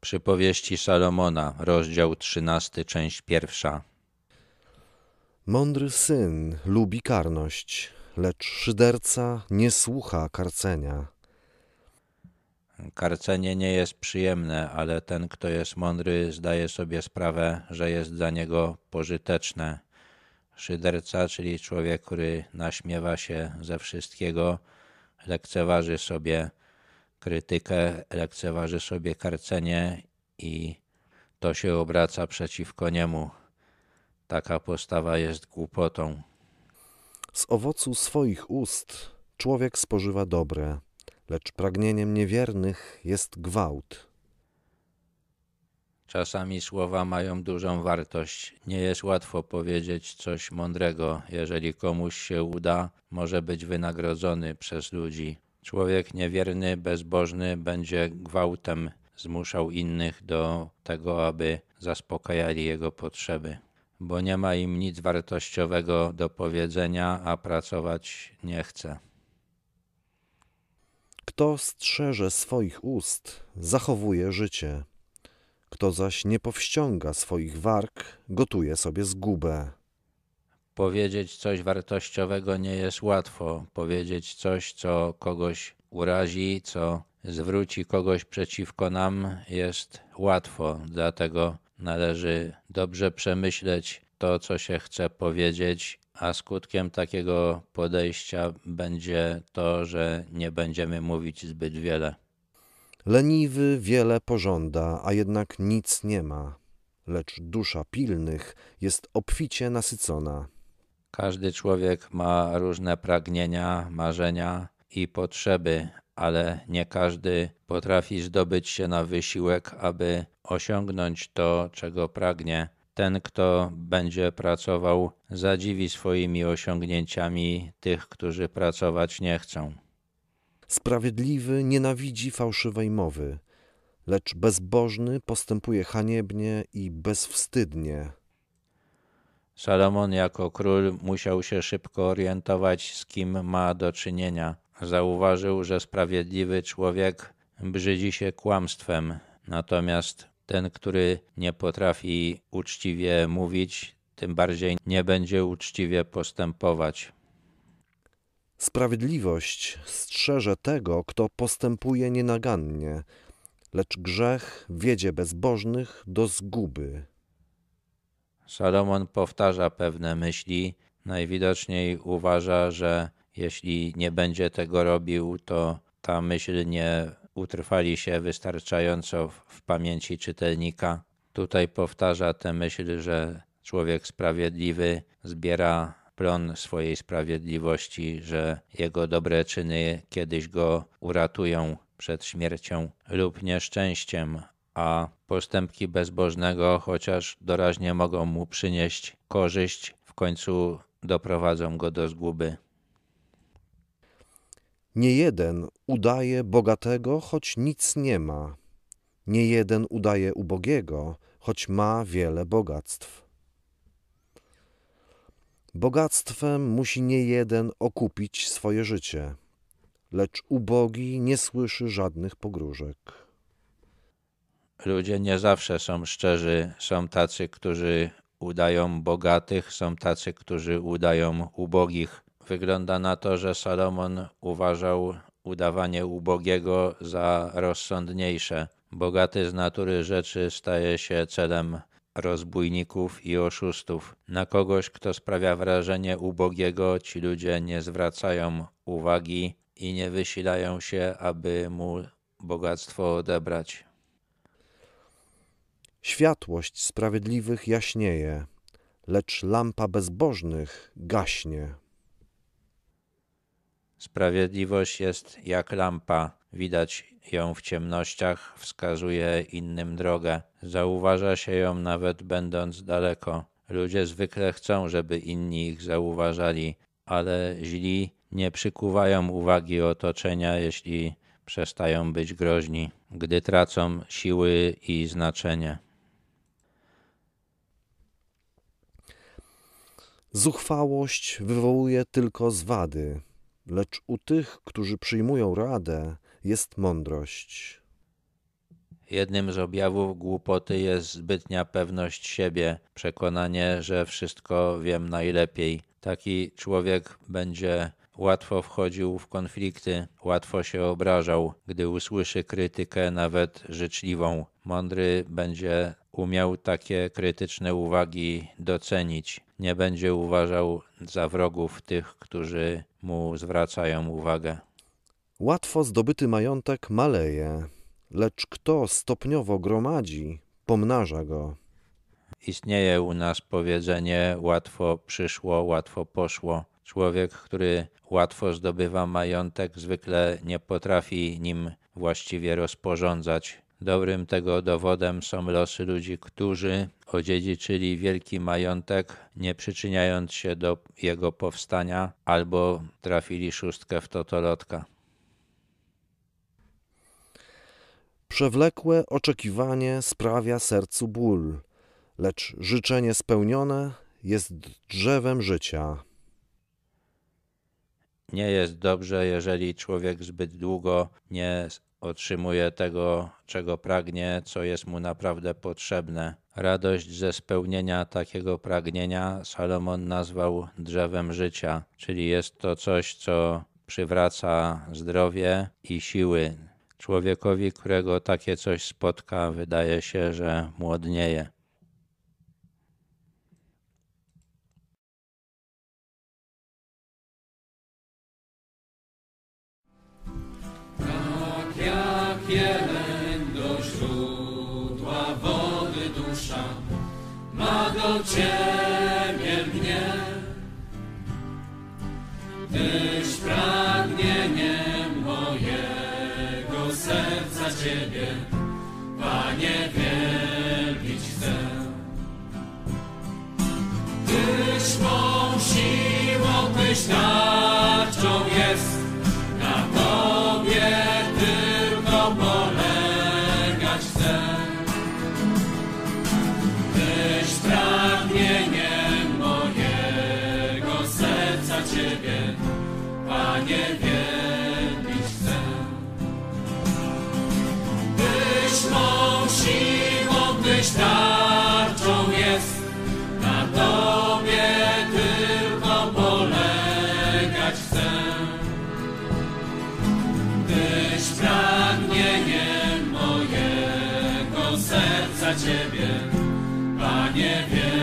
Przypowieści Salomona, rozdział 13, część pierwsza. Mądry syn lubi karność, lecz szyderca nie słucha karcenia. Karcenie nie jest przyjemne, ale ten, kto jest mądry, zdaje sobie sprawę, że jest dla niego pożyteczne. Szyderca, czyli człowiek, który naśmiewa się ze wszystkiego, lekceważy sobie krytykę, lekceważy sobie karcenie i to się obraca przeciwko niemu. Taka postawa jest głupotą. Z owocu swoich ust człowiek spożywa dobre, lecz pragnieniem niewiernych jest gwałt. Czasami słowa mają dużą wartość. Nie jest łatwo powiedzieć coś mądrego. Jeżeli komuś się uda, może być wynagrodzony przez ludzi. Człowiek niewierny, bezbożny będzie gwałtem zmuszał innych do tego, aby zaspokajali jego potrzeby, bo nie ma im nic wartościowego do powiedzenia, a pracować nie chce. Kto strzeże swoich ust, zachowuje życie. Kto zaś nie powściąga swoich warg, gotuje sobie zgubę. Powiedzieć coś wartościowego nie jest łatwo. Powiedzieć coś, co kogoś urazi, co zwróci kogoś przeciwko nam, jest łatwo. Dlatego należy dobrze przemyśleć to, co się chce powiedzieć, a skutkiem takiego podejścia będzie to, że nie będziemy mówić zbyt wiele. Leniwy wiele pożąda, a jednak nic nie ma, lecz dusza pilnych jest obficie nasycona. Każdy człowiek ma różne pragnienia, marzenia i potrzeby, ale nie każdy potrafi zdobyć się na wysiłek, aby osiągnąć to, czego pragnie. Ten, kto będzie pracował, zadziwi swoimi osiągnięciami tych, którzy pracować nie chcą. Sprawiedliwy nienawidzi fałszywej mowy, lecz bezbożny postępuje haniebnie i bezwstydnie. Salomon jako król musiał się szybko orientować, z kim ma do czynienia. Zauważył, że sprawiedliwy człowiek brzydzi się kłamstwem, natomiast ten, który nie potrafi uczciwie mówić, tym bardziej nie będzie uczciwie postępować. Sprawiedliwość strzeże tego, kto postępuje nienagannie, lecz grzech wiedzie bezbożnych do zguby. Salomon powtarza pewne myśli. Najwidoczniej uważa, że jeśli nie będzie tego robił, to ta myśl nie utrwali się wystarczająco w pamięci czytelnika. Tutaj powtarza tę myśl, że człowiek sprawiedliwy zbiera plon swojej sprawiedliwości, że jego dobre czyny kiedyś go uratują przed śmiercią lub nieszczęściem, a postępki bezbożnego, chociaż doraźnie mogą mu przynieść korzyść, w końcu doprowadzą go do zguby. Nie jeden udaje bogatego, choć nic nie ma. Nie jeden udaje ubogiego, choć ma wiele bogactw. Bogactwem musi nie jeden okupić swoje życie, lecz ubogi nie słyszy żadnych pogróżek. Ludzie nie zawsze są szczerzy. Są tacy, którzy udają bogatych, są tacy, którzy udają ubogich. Wygląda na to, że Salomon uważał udawanie ubogiego za rozsądniejsze. Bogaty z natury rzeczy staje się celem rozbójników i oszustów. Na kogoś, kto sprawia wrażenie ubogiego, ci ludzie nie zwracają uwagi i nie wysilają się, aby mu bogactwo odebrać. Światłość sprawiedliwych jaśnieje, lecz lampa bezbożnych gaśnie. Sprawiedliwość jest jak lampa, widać ją w ciemnościach, wskazuje innym drogę. Zauważa się ją nawet będąc daleko. Ludzie zwykle chcą, żeby inni ich zauważali, ale źli nie przykuwają uwagi otoczenia, jeśli przestają być groźni, gdy tracą siły i znaczenie. Zuchwałość wywołuje tylko zwady, lecz u tych, którzy przyjmują radę, jest mądrość. Jednym z objawów głupoty jest zbytnia pewność siebie, przekonanie, że wszystko wiem najlepiej. Taki człowiek będzie łatwo wchodził w konflikty, łatwo się obrażał, gdy usłyszy krytykę, nawet życzliwą. Mądry będzie umiał takie krytyczne uwagi docenić. Nie będzie uważał za wrogów tych, którzy mu zwracają uwagę. Łatwo zdobyty majątek maleje, lecz kto stopniowo gromadzi, pomnaża go. Istnieje u nas powiedzenie: łatwo przyszło, łatwo poszło. Człowiek, który łatwo zdobywa majątek, zwykle nie potrafi nim właściwie rozporządzać. Dobrym tego dowodem są losy ludzi, którzy odziedziczyli wielki majątek, nie przyczyniając się do jego powstania, albo trafili szóstkę w totolotka. Przewlekłe oczekiwanie sprawia sercu ból, lecz życzenie spełnione jest drzewem życia. Nie jest dobrze, jeżeli człowiek zbyt długo nie otrzymuje tego, czego pragnie, co jest mu naprawdę potrzebne. Radość ze spełnienia takiego pragnienia Salomon nazwał drzewem życia, czyli jest to coś, co przywraca zdrowie i siły. Człowiekowi, którego takie coś spotka, wydaje się, że młodnieje. Ciebie mnie. Tyś pragnieniem mojego serca Ciebie, Panie, wielbić chcę. Tyś mą siłą, Tyś mą siłą, Tyś tarczą jest, na Tobie tylko polegać chcę. Tyś pragnieniem mojego serca Ciebie, Panie, wielbić